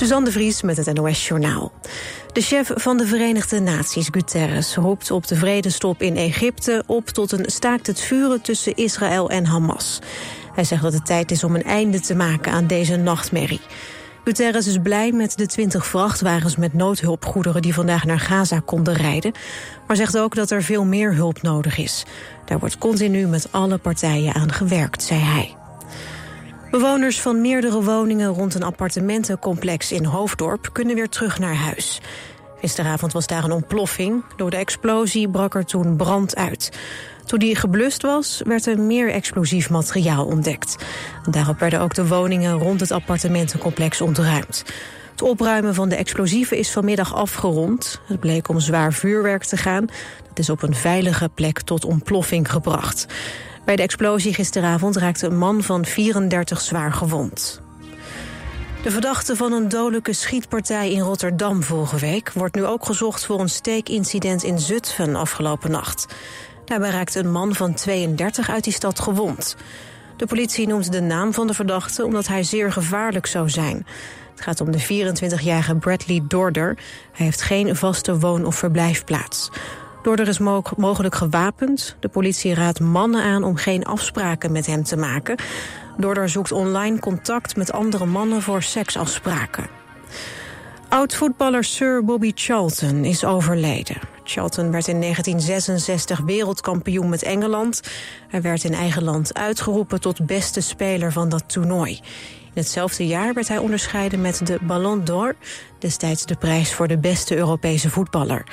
Suzanne de Vries met het NOS Journaal. De chef van de Verenigde Naties, Guterres, roept op de vredestop in Egypte op tot een staakt het vuren tussen Israël en Hamas. Hij zegt dat het tijd is om een einde te maken aan deze nachtmerrie. Guterres is blij met de 20 vrachtwagens met noodhulpgoederen die vandaag naar Gaza konden rijden, maar zegt ook dat er veel meer hulp nodig is. Daar wordt continu met alle partijen aan gewerkt, zei hij. Bewoners van meerdere woningen rond een appartementencomplex in Hoofddorp kunnen weer terug naar huis. Gisteravond was daar een ontploffing. Door de explosie brak er toen brand uit. Toen die geblust was, werd er meer explosief materiaal ontdekt. Daarop werden ook de woningen rond het appartementencomplex ontruimd. Het opruimen van de explosieven is vanmiddag afgerond. Het bleek om zwaar vuurwerk te gaan. Dat is op een veilige plek tot ontploffing gebracht. Bij de explosie gisteravond raakte een man van 34 zwaar gewond. De verdachte van een dodelijke schietpartij in Rotterdam vorige week... wordt nu ook gezocht voor een steekincident in Zutphen afgelopen nacht. Daarbij raakte een man van 32 uit die stad gewond. De politie noemt de naam van de verdachte omdat hij zeer gevaarlijk zou zijn. Het gaat om de 24-jarige Bradley Dorder. Hij heeft geen vaste woon- of verblijfplaats. Dorder is mogelijk gewapend. De politie raadt mannen aan om geen afspraken met hem te maken. Dorder zoekt online contact met andere mannen voor seksafspraken. Oud-voetballer Sir Bobby Charlton is overleden. Charlton werd in 1966 wereldkampioen met Engeland. Hij werd in eigen land uitgeroepen tot beste speler van dat toernooi. In hetzelfde jaar werd hij onderscheiden met de Ballon d'Or... destijds de prijs voor de beste Europese voetballer.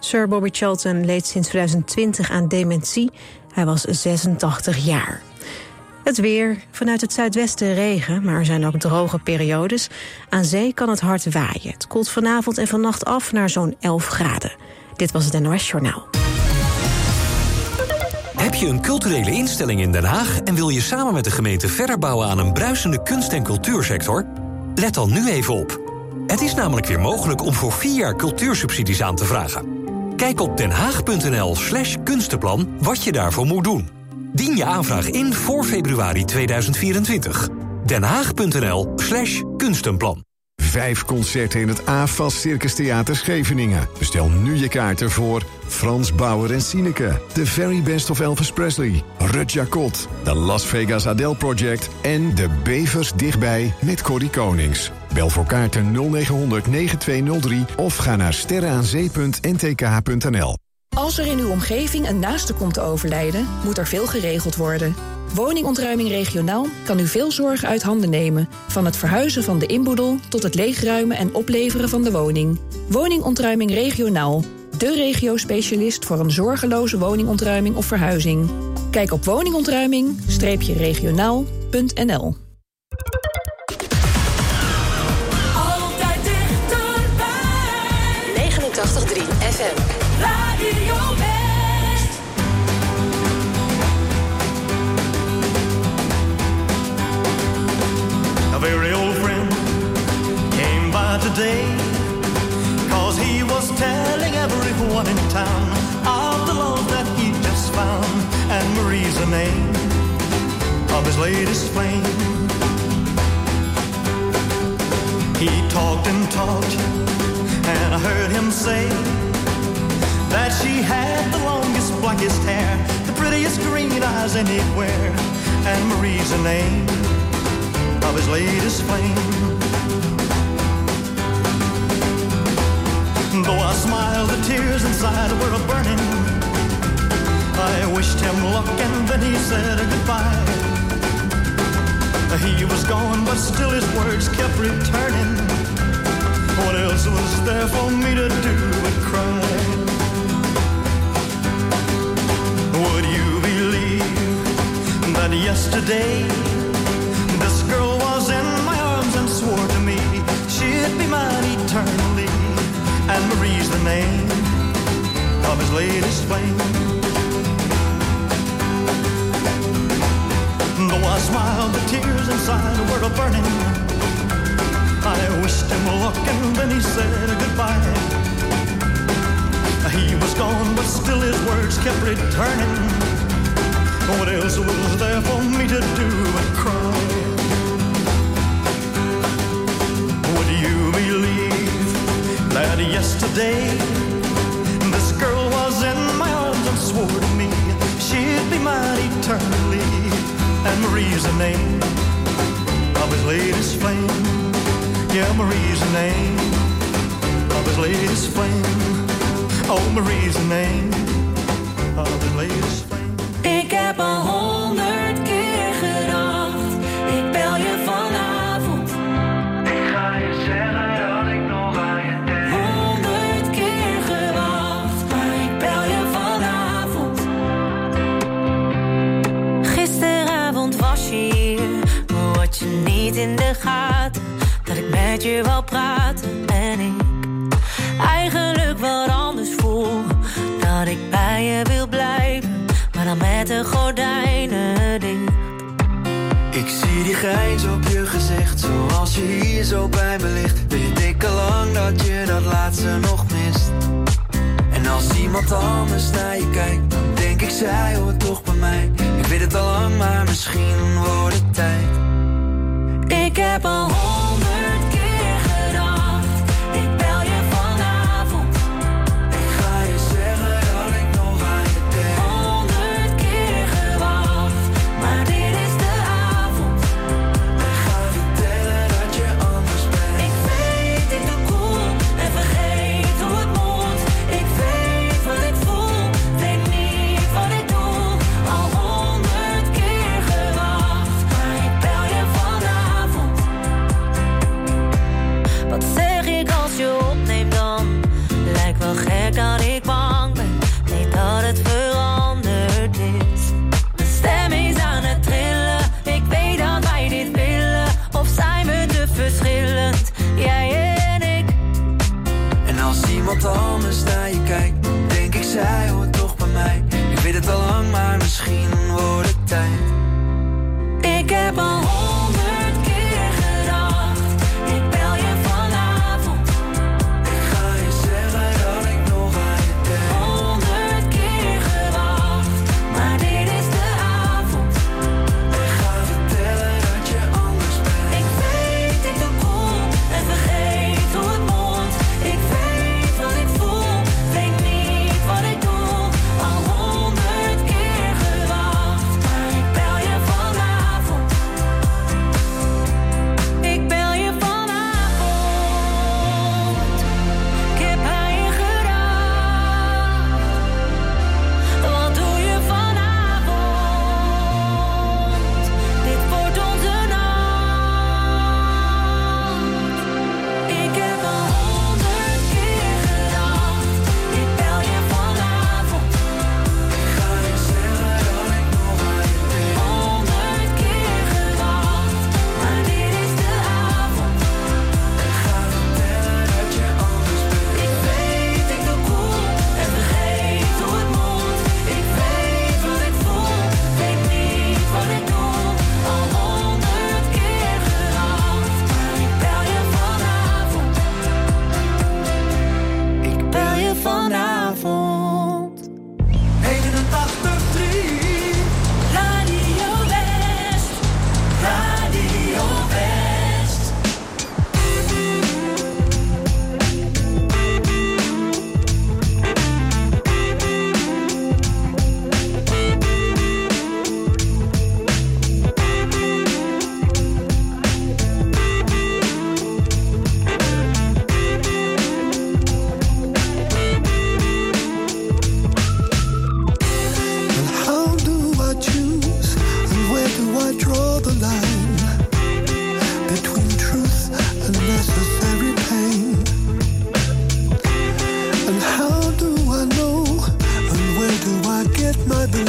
Sir Bobby Charlton leed sinds 2020 aan dementie. Hij was 86 jaar. Het weer. Vanuit het zuidwesten regen, maar er zijn ook droge periodes. Aan zee kan het hard waaien. Het koelt vanavond en vannacht af naar zo'n 11 graden. Dit was het NOS Journaal. Heb je een culturele instelling in Den Haag... en wil je samen met de gemeente verder bouwen aan een bruisende kunst- en cultuursector? Let dan nu even op. Het is namelijk weer mogelijk om voor vier jaar cultuursubsidies aan te vragen. Kijk op denhaag.nl slash kunstenplan wat je daarvoor moet doen. Dien je aanvraag in voor februari 2024. denhaag.nl slash kunstenplan. Vijf concerten in het AFAS Circus Theater Scheveningen. Bestel nu je kaarten voor Frans Bauer en Sineke... The Very Best of Elvis Presley, Rut Jacot... The Las Vegas Adele Project en De Bevers Dichtbij met Corrie Konings. Bel voor kaarten 0900 9203 of ga naar sterrenaanzee.ntk.nl. Als er in uw omgeving een naaste komt te overlijden, moet er veel geregeld worden. Woningontruiming regionaal kan u veel zorg uit handen nemen. Van het verhuizen van de inboedel tot het leegruimen en opleveren van de woning. Woningontruiming regionaal. De regio-specialist voor een zorgeloze woningontruiming of verhuizing. Kijk op woningontruiming-regionaal.nl Altijd dichterbij. 89.3 FM. Radio very old friend came by today. Cause he was telling everyone in town Of the love that he just found And Marie's the name of his latest flame. He talked and talked And I heard him say That she had the longest, blackest hair The prettiest green eyes anywhere And Marie's the name of his latest flame. Though I smiled, the tears inside were burning. I wished him luck and then he said goodbye. He was gone, but still his words kept returning. What else was there for me to do but cry? Would you believe that yesterday? Be mine eternally. And Marie's the name of his latest flame. Though I smiled, the tears inside were a burning. I wished him luck and then he said goodbye. He was gone, but still his words kept returning. What else was there for me to do but cry? you believe that yesterday this girl was in my arms and swore to me she'd be mine eternally? And Marie's the name of his latest flame. Yeah, Marie's the name of his latest flame. Oh, Marie's the name of his latest flame. Big Apple je wou praten en ik eigenlijk wat anders voel. Dat ik bij je wil blijven, maar dan met de gordijnen dicht. Ik zie die grijns op je gezicht, zoals je hier zo bij me ligt. Weet ik al lang dat je dat laatste nog mist. En als iemand anders naar je kijkt, dan denk ik, zij hoort toch bij mij. Ik weet het al lang, maar misschien wordt het tijd. Ik heb al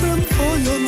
them for your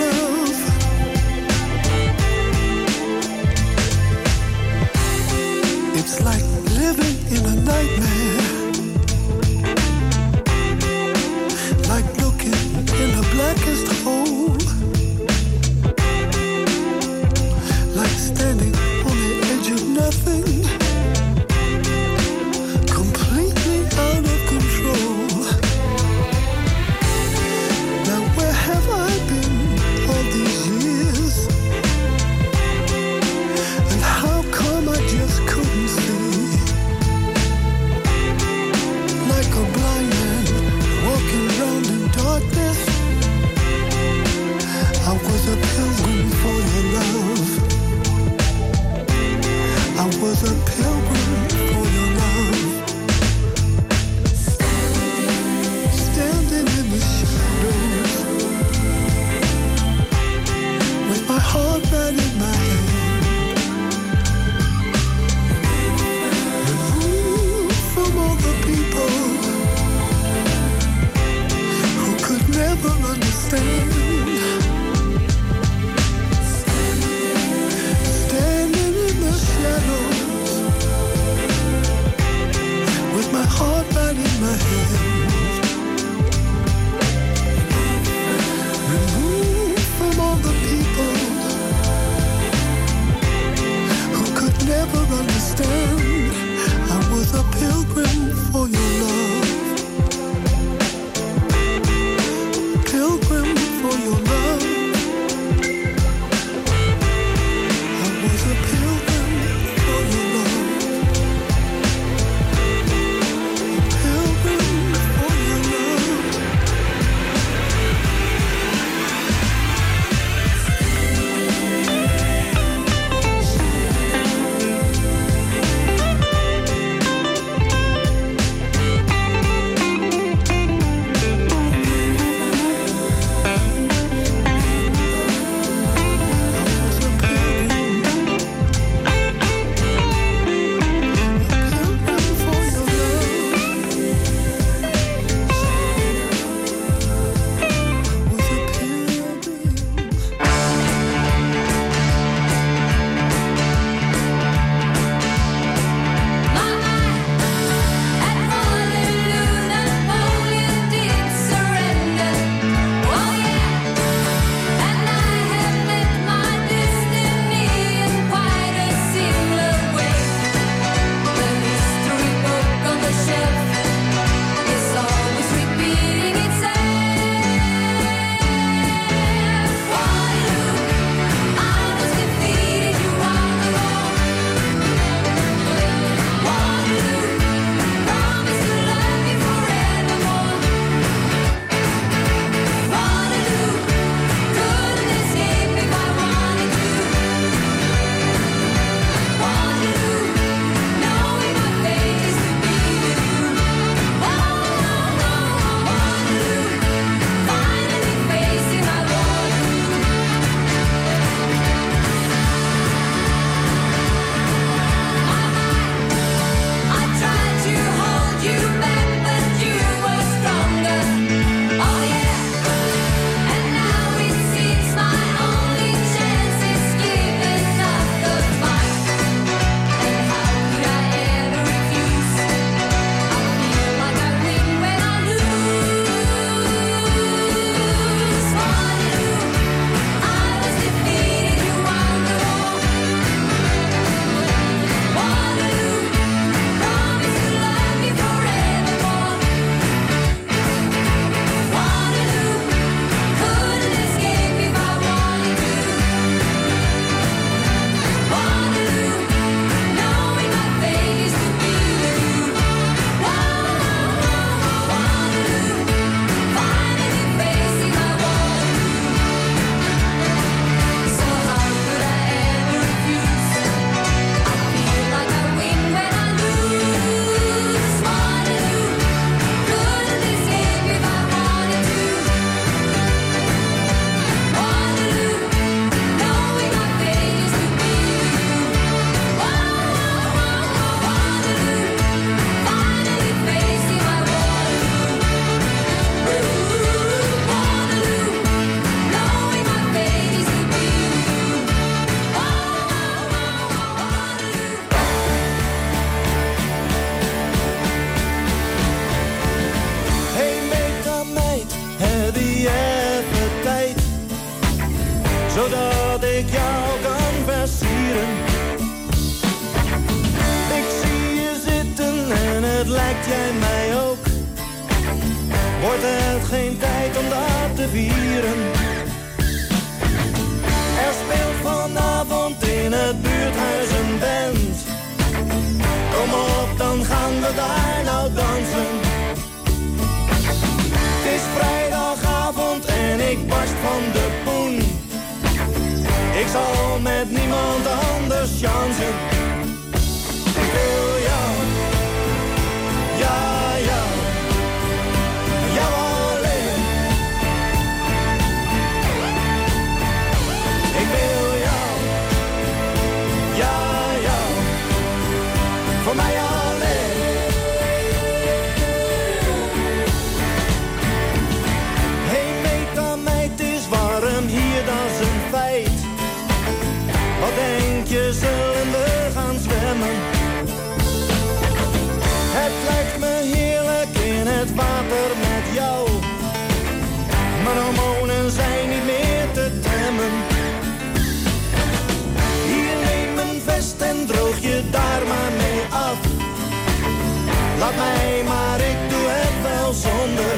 Laat mij maar, ik doe het wel zonder.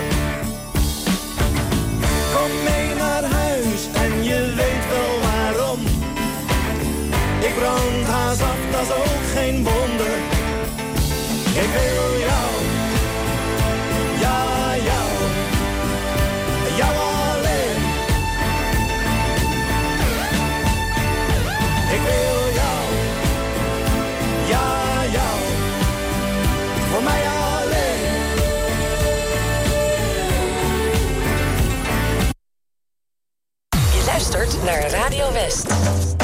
Kom mee naar huis en je weet wel waarom. Ik brand haast af, dat is ook geen wonder. Ik wil Radio West.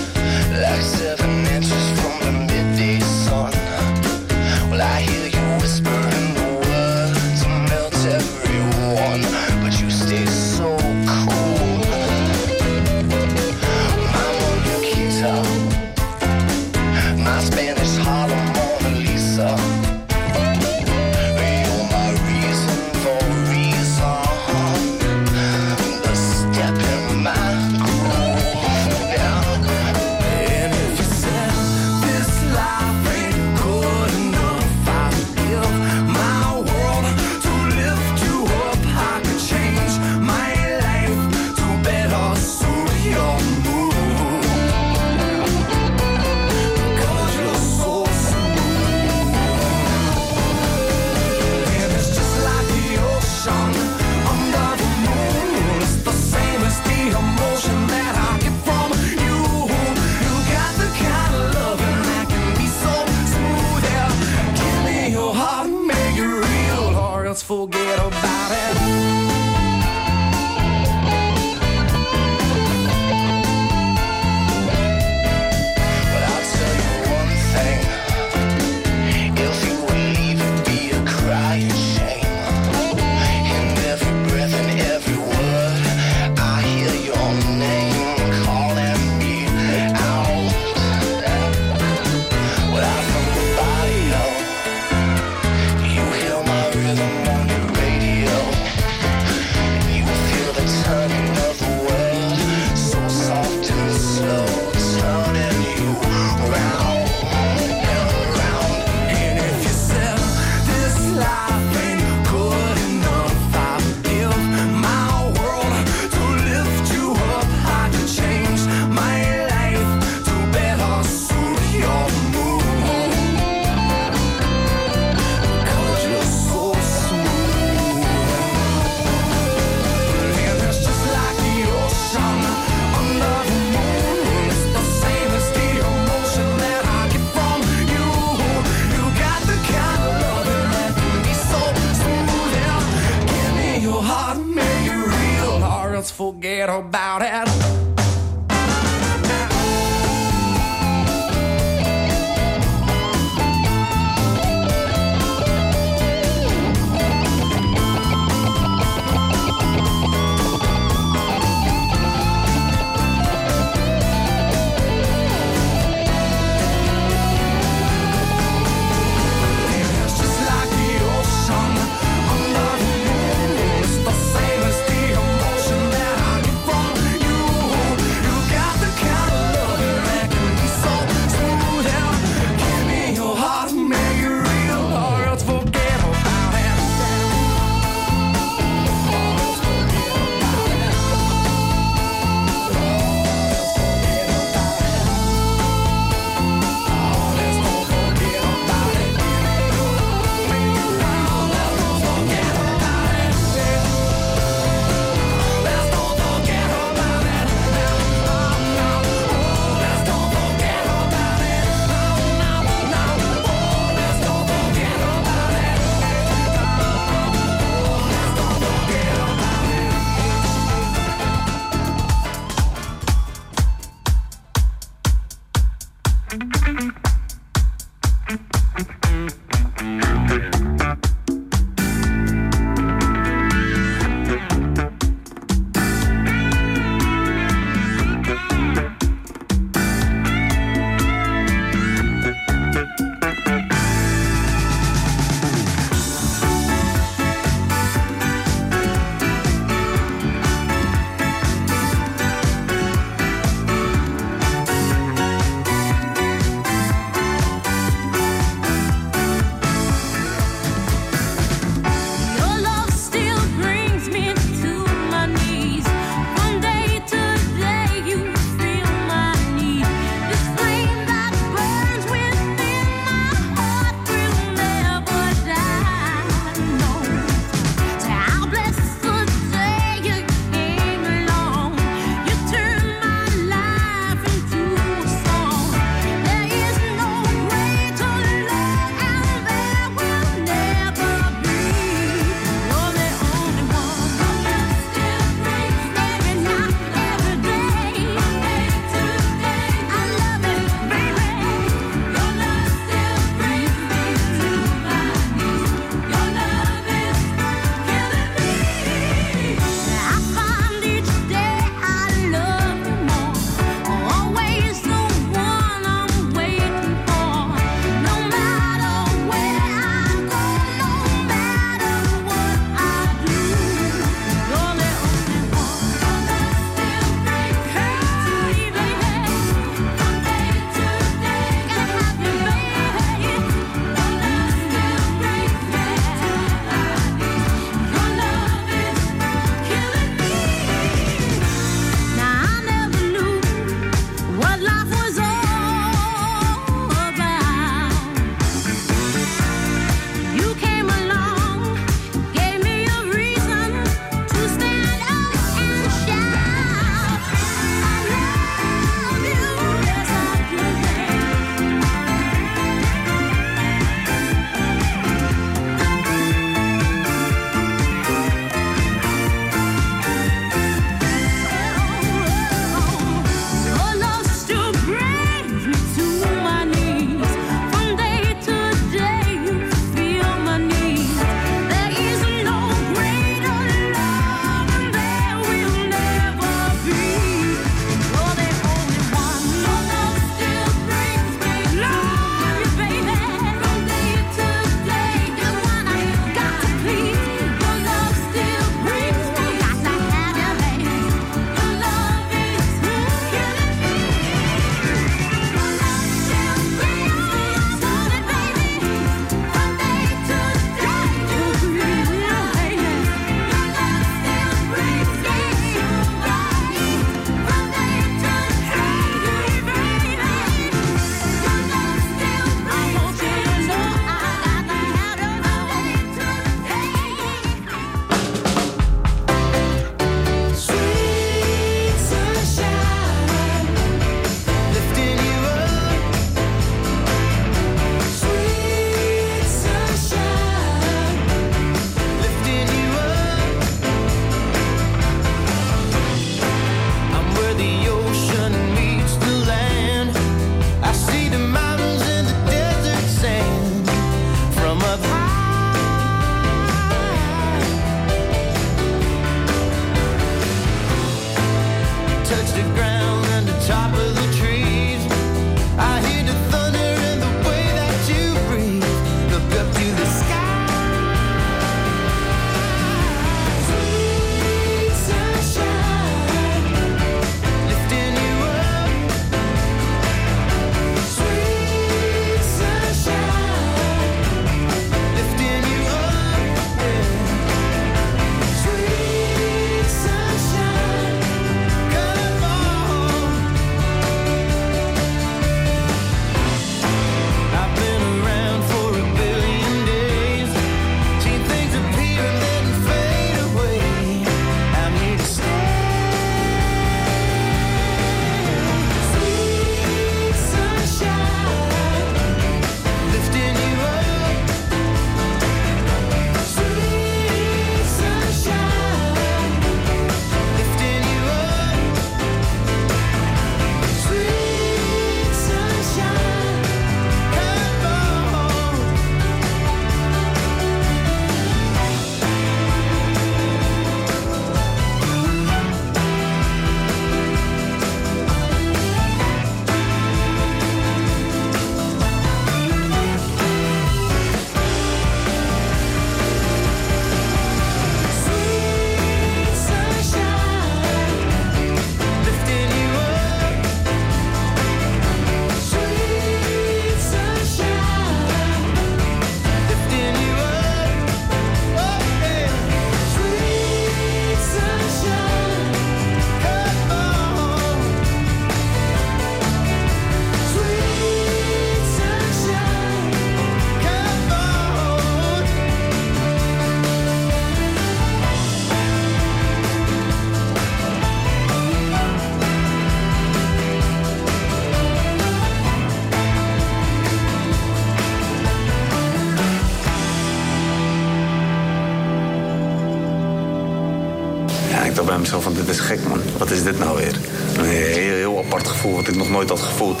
Mezelf van dit is gek man, wat is dit nou weer? Een heel, heel apart gevoel wat ik nog nooit had gevoeld.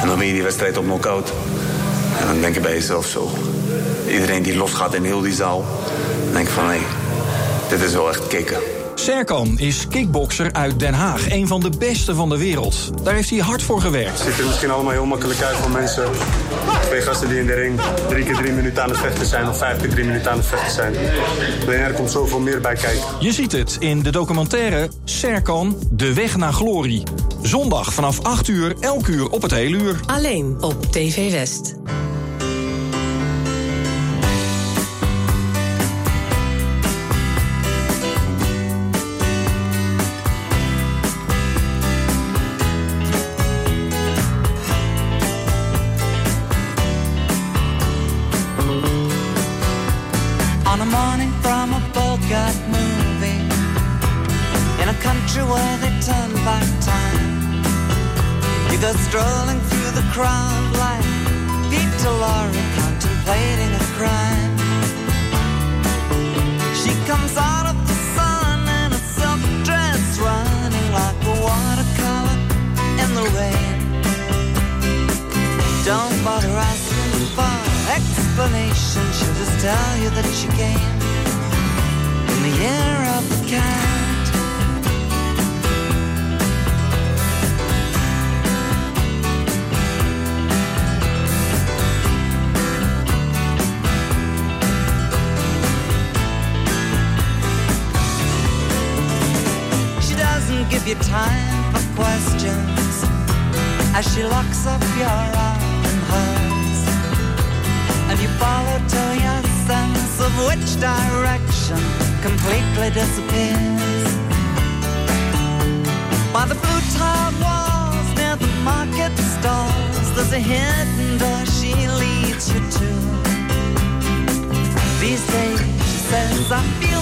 En dan win je die wedstrijd op knockout. En dan denk je bij jezelf zo. Iedereen die losgaat in heel die zaal. Dan denk ik van hé, dit is wel echt kicken. Serkan is kickbokser uit Den Haag, een van de beste van de wereld. Daar heeft hij hard voor gewerkt. Het ziet er misschien allemaal heel makkelijk uit voor mensen. Twee gasten die in de ring drie keer drie minuten aan het vechten zijn... of vijf keer drie minuten aan het vechten zijn. Alleen er komt zoveel meer bij kijken. Je ziet het in de documentaire Serkan, De Weg naar Glorie. Zondag vanaf 8 uur, elk uur op het hele uur. Alleen op TV West.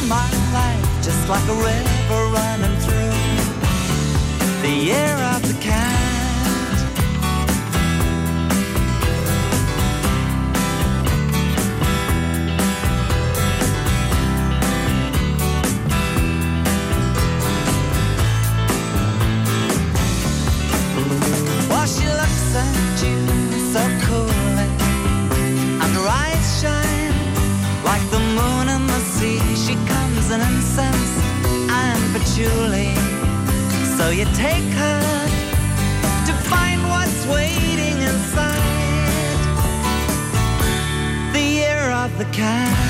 My life just like a river running through the air. of patchouli. So you take her to find what's waiting inside the year of the cat.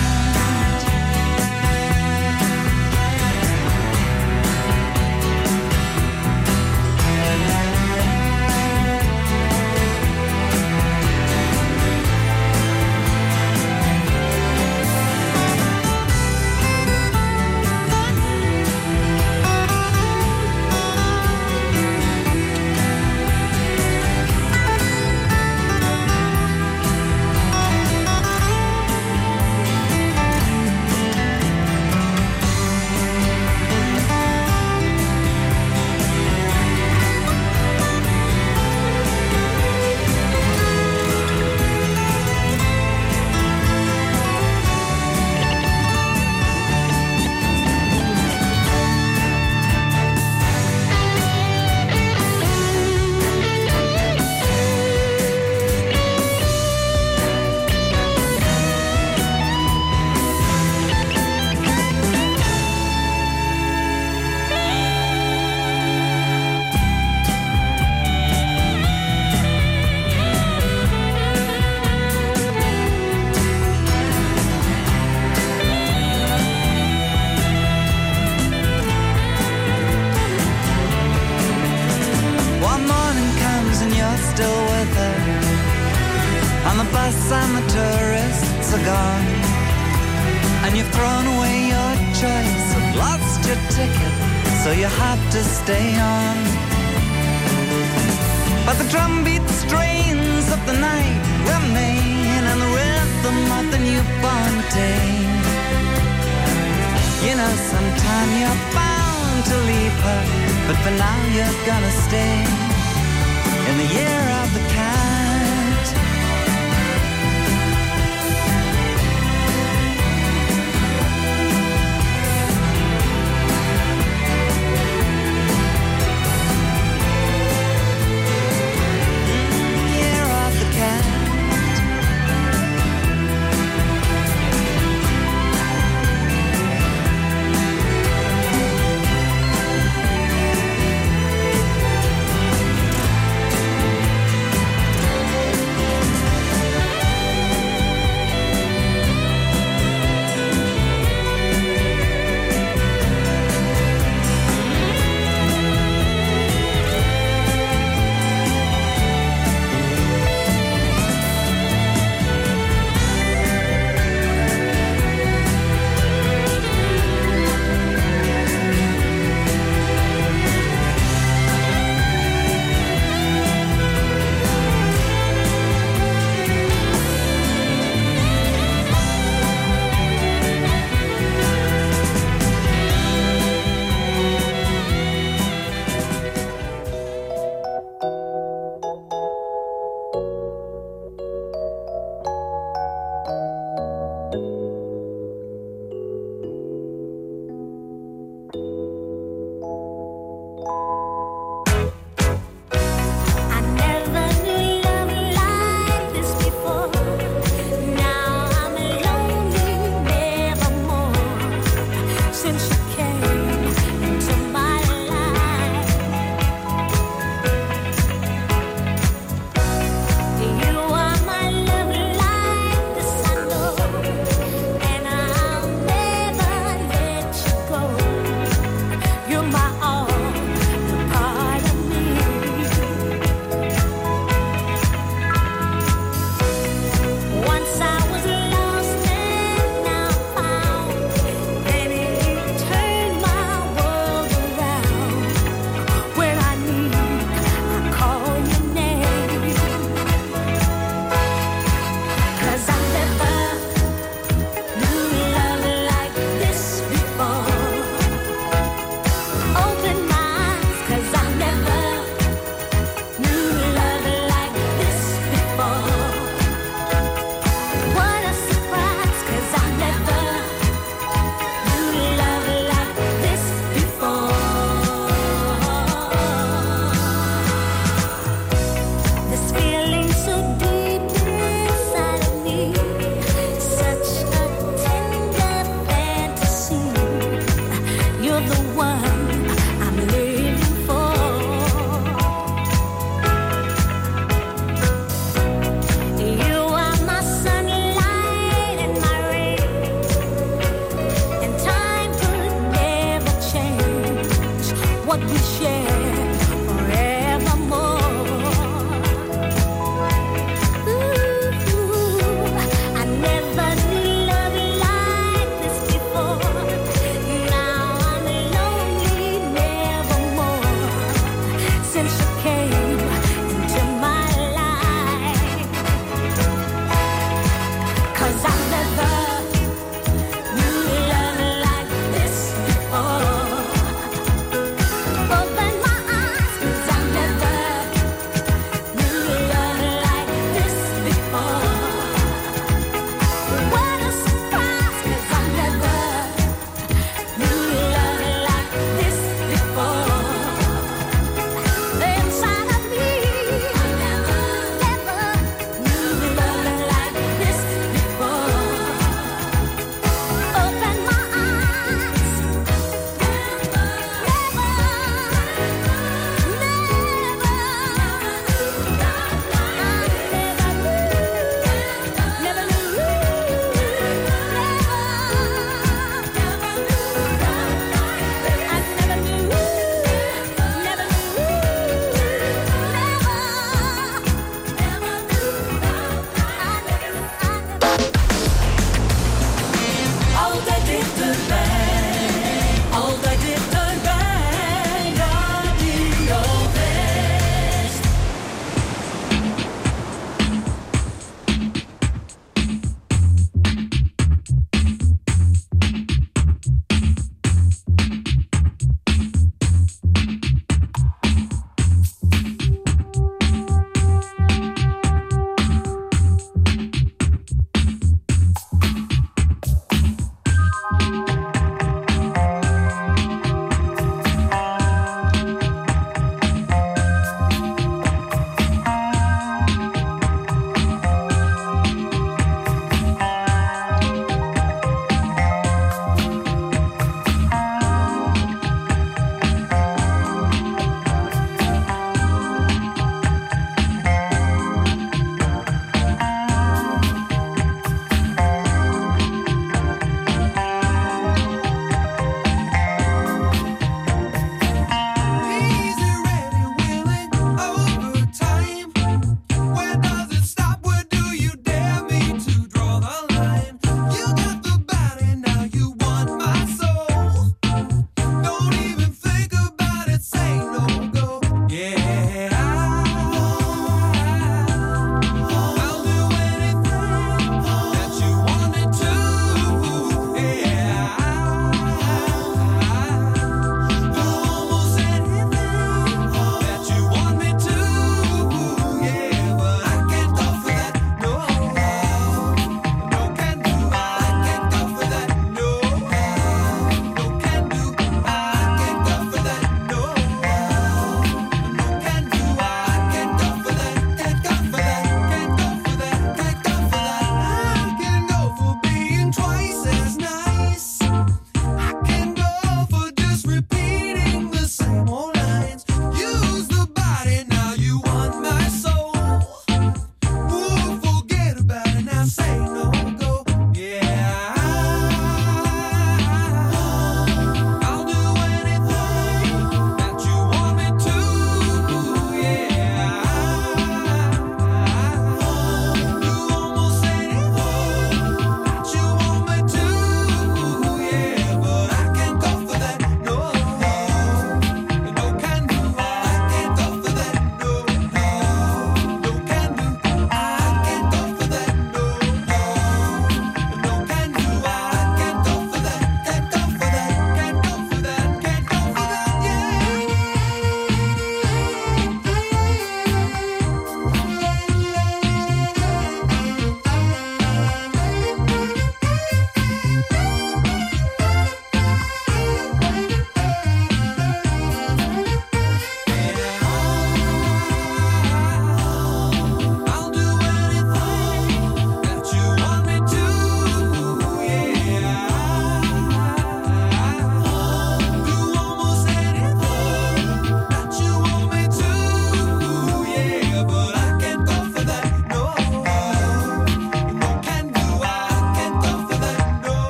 Stay on. But the drumbeat strains of the night remain and the rhythm of the newborn day. You know, sometime you're bound to leave her, but for now you're gonna stay in the year of the cat.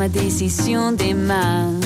toma decisión de más.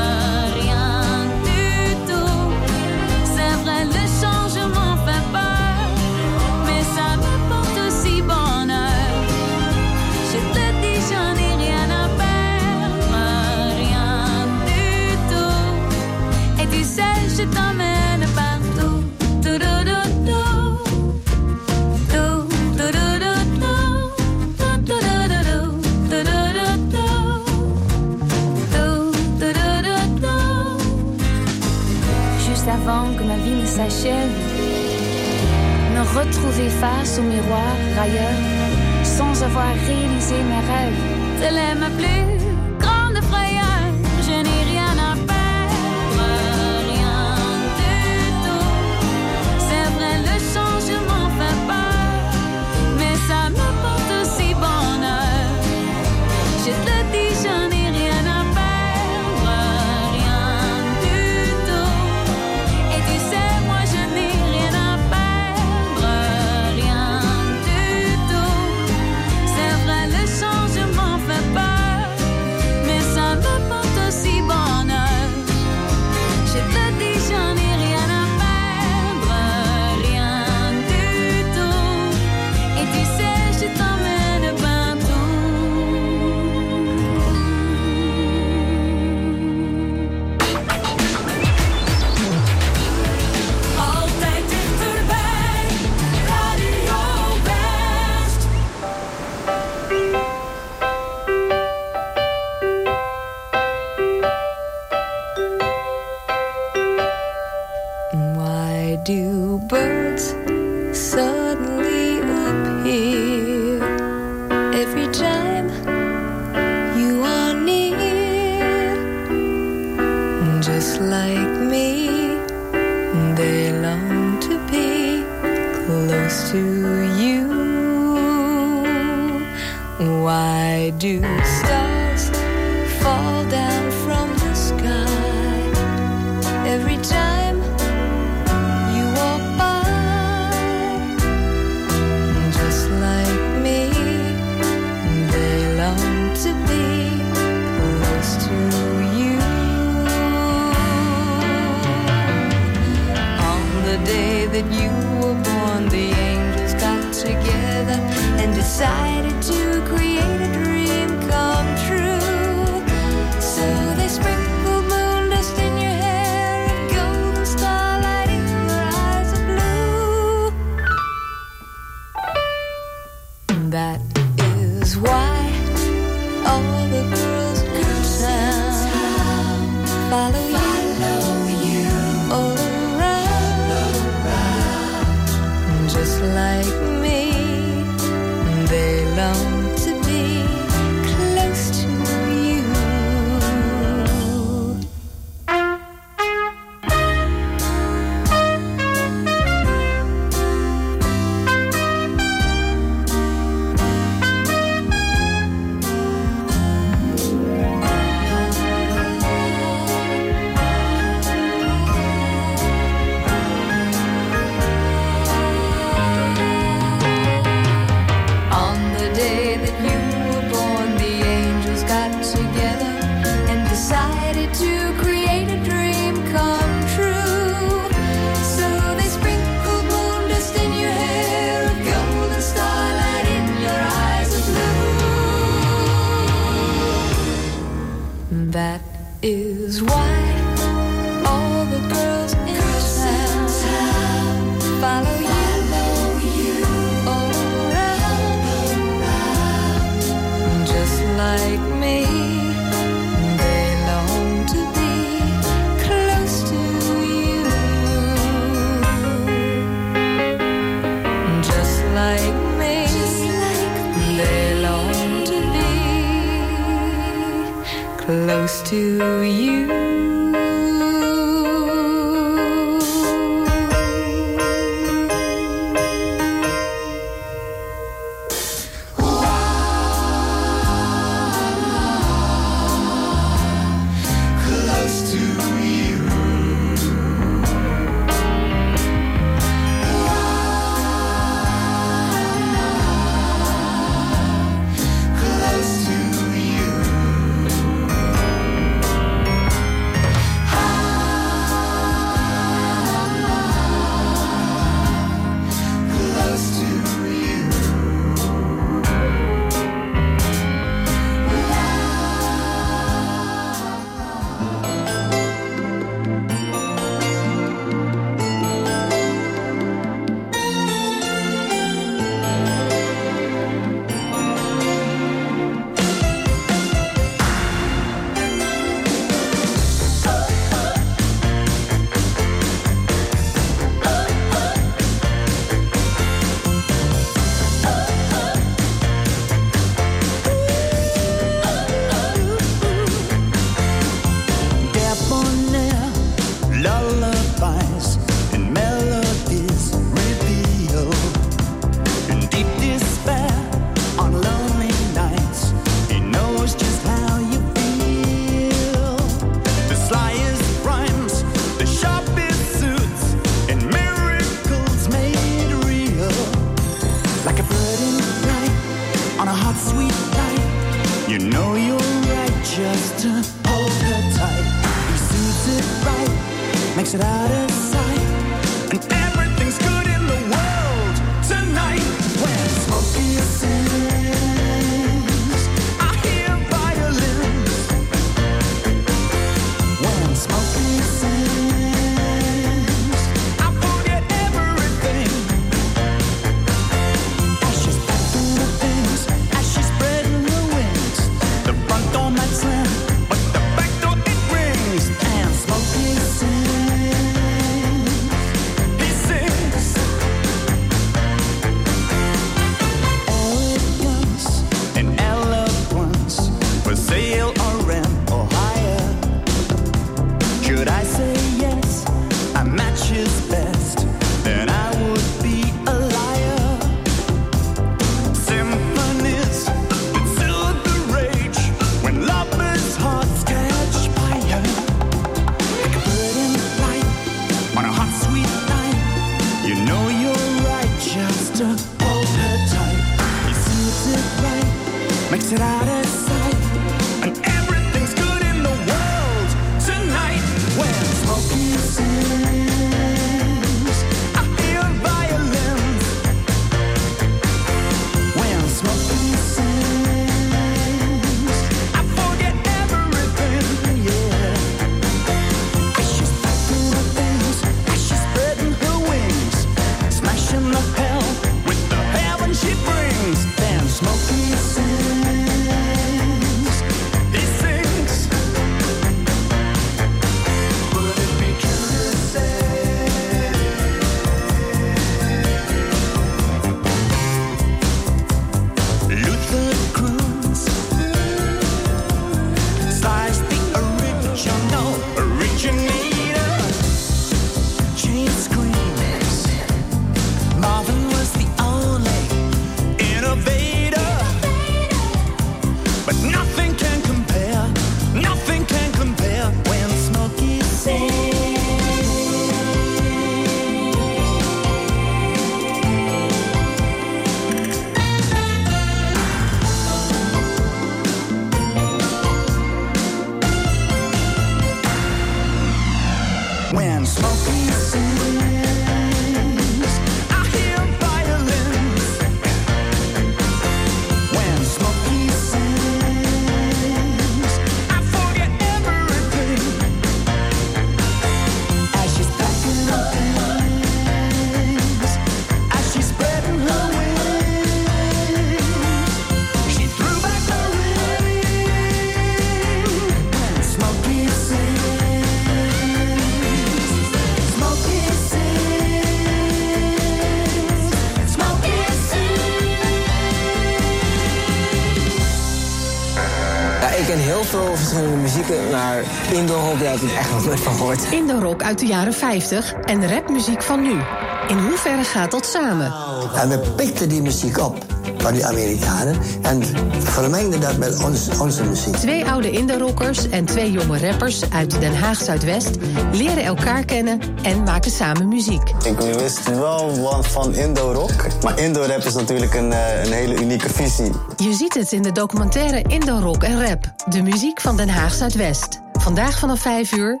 Gehoord. Indoor-rock uit de jaren 50 en rapmuziek van nu. In hoeverre gaat dat samen? En we pikten die muziek op van die Amerikanen en vermengden dat met ons, onze muziek. Twee oude Indo-rockers en twee jonge rappers uit Den Haag Zuidwest leren elkaar kennen en maken samen muziek. Ik wist wel wat van Indo-rock, maar Indo-rap is natuurlijk een, eh, een hele unieke visie. Je ziet het in de documentaire Indo-rock en rap. De muziek van Den Haag Zuidwest. Vandaag vanaf 5 uur,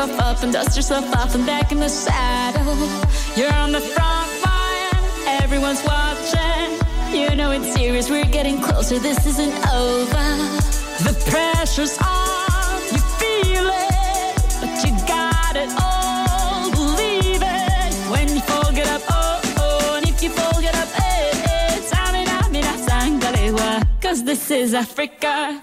Yourself up and dust yourself off and back in the saddle. You're on the front line, everyone's watching. You know it's serious, we're getting closer, this isn't over. The pressure's on, you feel it, but you got it all. Believe it when you fall, get up, oh, oh, and if you fall, get up, eh, eh. Cause this is Africa.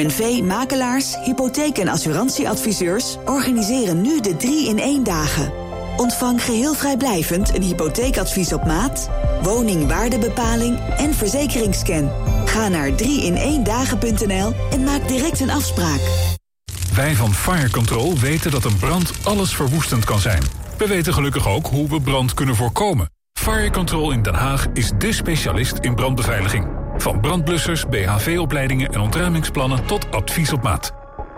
ONV, makelaars, hypotheek- en assurantieadviseurs organiseren nu de 3-in-1 dagen. Ontvang geheel vrijblijvend een hypotheekadvies op maat, woningwaardebepaling en verzekeringsscan. Ga naar 3in1dagen.nl en maak direct een afspraak. Wij van Fire Control weten dat een brand alles verwoestend kan zijn. We weten gelukkig ook hoe we brand kunnen voorkomen. Fire Control in Den Haag is dé specialist in brandbeveiliging. Van brandblussers, BHV-opleidingen en ontruimingsplannen tot advies op maat.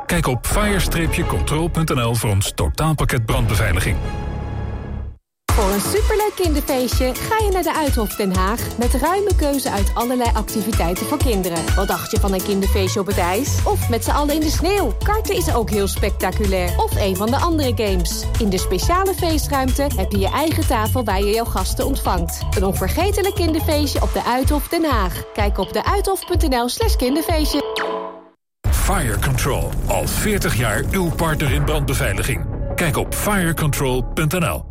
Kijk op fire-control.nl voor ons totaalpakket brandbeveiliging. Voor een superleuk kinderfeestje ga je naar de Uithof Den Haag... met ruime keuze uit allerlei activiteiten voor kinderen. Wat dacht je van een kinderfeestje op het ijs? Of met z'n allen in de sneeuw? Karten is ook heel spectaculair. Of een van de andere games. In de speciale feestruimte heb je je eigen tafel waar je jouw gasten ontvangt. Een onvergetelijk kinderfeestje op de Uithof Den Haag. Kijk op deuithof.nl slash kinderfeestje. Fire Control, al 40 jaar uw partner in brandbeveiliging. Kijk op firecontrol.nl.